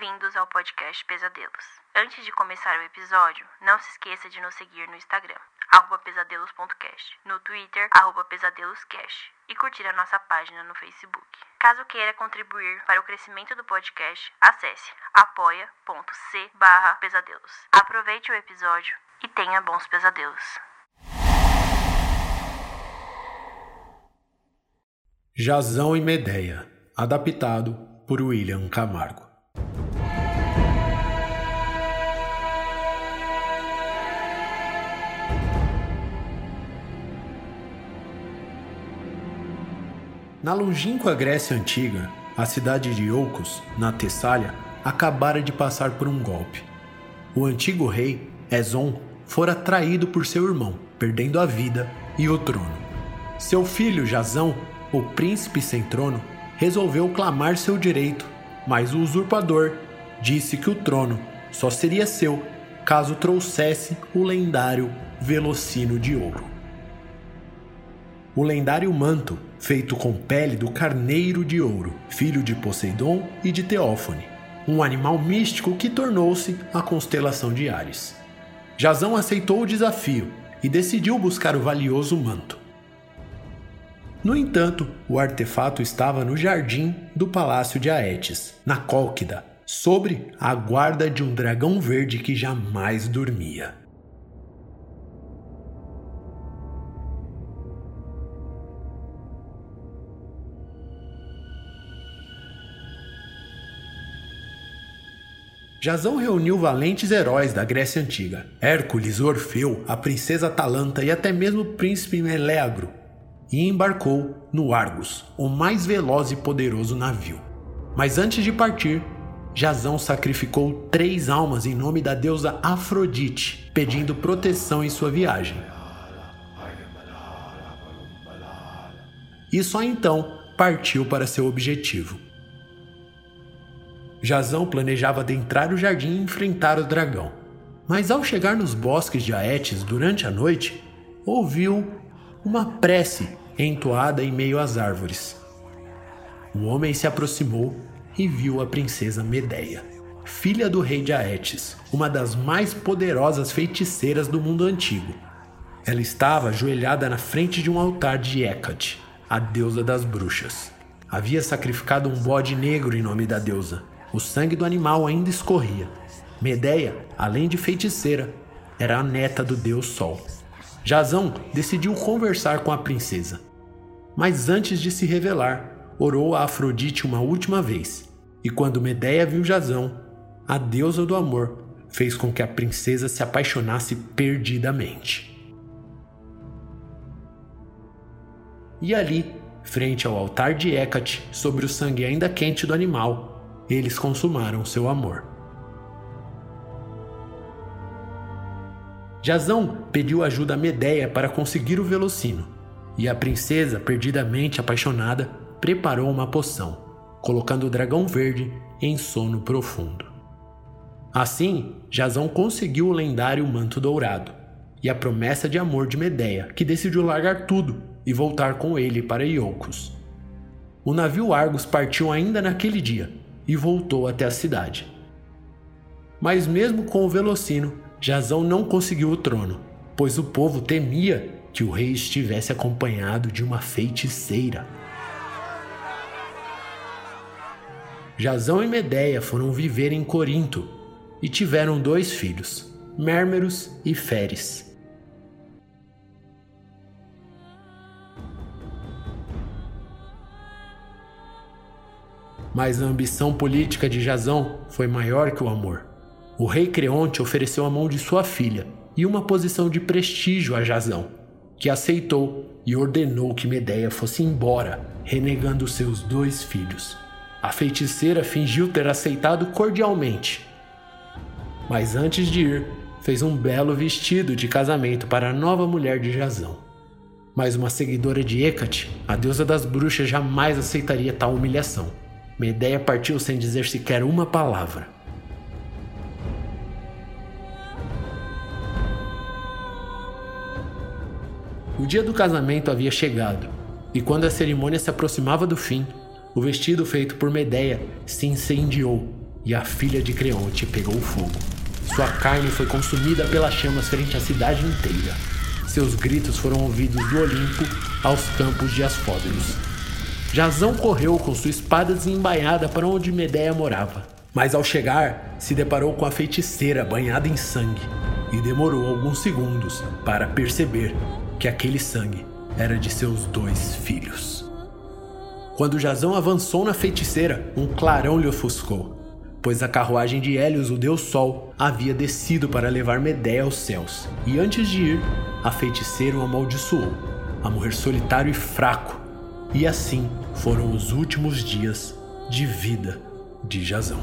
Bem-vindos ao podcast Pesadelos. Antes de começar o episódio, não se esqueça de nos seguir no Instagram, pesadelos.cast, no Twitter, pesadeloscast e curtir a nossa página no Facebook. Caso queira contribuir para o crescimento do podcast, acesse apoia.c pesadelos. Aproveite o episódio e tenha bons pesadelos. Jazão e Medeia, adaptado por William Camargo. Na longínqua Grécia Antiga, a cidade de Iolcos, na Tessália, acabara de passar por um golpe. O antigo rei, Ezon, fora traído por seu irmão, perdendo a vida e o trono. Seu filho, Jazão, o príncipe sem trono, resolveu clamar seu direito, mas o usurpador disse que o trono só seria seu caso trouxesse o lendário Velocino de Ouro. O lendário manto, feito com pele do carneiro de ouro, filho de Poseidon e de Teófone, um animal místico que tornou-se a constelação de Ares. Jazão aceitou o desafio e decidiu buscar o valioso manto. No entanto, o artefato estava no jardim do palácio de Aetes, na Cólquida, sobre a guarda de um dragão verde que jamais dormia. Jazão reuniu valentes heróis da Grécia Antiga: Hércules, Orfeu, a princesa Atalanta e até mesmo o príncipe Meléagro, e embarcou no Argos, o mais veloz e poderoso navio. Mas antes de partir, Jazão sacrificou três almas em nome da deusa Afrodite, pedindo proteção em sua viagem. E só então partiu para seu objetivo. Jazão planejava adentrar o jardim e enfrentar o dragão. Mas ao chegar nos bosques de Aetes durante a noite, ouviu uma prece entoada em meio às árvores. O homem se aproximou e viu a princesa Medeia, filha do rei de Aetes, uma das mais poderosas feiticeiras do mundo antigo. Ela estava ajoelhada na frente de um altar de Hécate, a deusa das bruxas. Havia sacrificado um bode negro em nome da deusa. O sangue do animal ainda escorria. Medeia, além de feiticeira, era a neta do deus Sol. Jazão decidiu conversar com a princesa. Mas antes de se revelar, orou a Afrodite uma última vez. E quando Medeia viu Jazão, a deusa do amor fez com que a princesa se apaixonasse perdidamente. E ali, frente ao altar de Hécate, sobre o sangue ainda quente do animal, eles consumaram seu amor. Jazão pediu ajuda a Medeia para conseguir o velocino, e a princesa, perdidamente apaixonada, preparou uma poção, colocando o dragão verde em sono profundo. Assim, Jazão conseguiu o lendário manto dourado e a promessa de amor de Medeia, que decidiu largar tudo e voltar com ele para Iolcos. O navio Argos partiu ainda naquele dia e voltou até a cidade. Mas mesmo com o Velocino, Jazão não conseguiu o trono, pois o povo temia que o rei estivesse acompanhado de uma feiticeira. Jazão e Medeia foram viver em Corinto e tiveram dois filhos, Mérmeros e Feres. Mas a ambição política de Jazão foi maior que o amor. O rei Creonte ofereceu a mão de sua filha e uma posição de prestígio a Jazão, que aceitou e ordenou que Medeia fosse embora, renegando seus dois filhos. A feiticeira fingiu ter aceitado cordialmente. Mas antes de ir, fez um belo vestido de casamento para a nova mulher de Jazão. Mas uma seguidora de Hecate, a deusa das bruxas, jamais aceitaria tal humilhação. Medeia partiu sem dizer sequer uma palavra. O dia do casamento havia chegado, e quando a cerimônia se aproximava do fim, o vestido feito por Medeia se incendiou e a filha de Creonte pegou fogo. Sua carne foi consumida pelas chamas frente à cidade inteira. Seus gritos foram ouvidos do Olimpo aos campos de Asfóderos. Jazão correu com sua espada desembainhada para onde Medeia morava. Mas ao chegar, se deparou com a feiticeira banhada em sangue e demorou alguns segundos para perceber que aquele sangue era de seus dois filhos. Quando Jazão avançou na feiticeira, um clarão lhe ofuscou, pois a carruagem de Hélios, o deus Sol, havia descido para levar Medeia aos céus, e antes de ir, a feiticeira o amaldiçoou, a morrer solitário e fraco, e assim foram os últimos dias de vida de Jazão.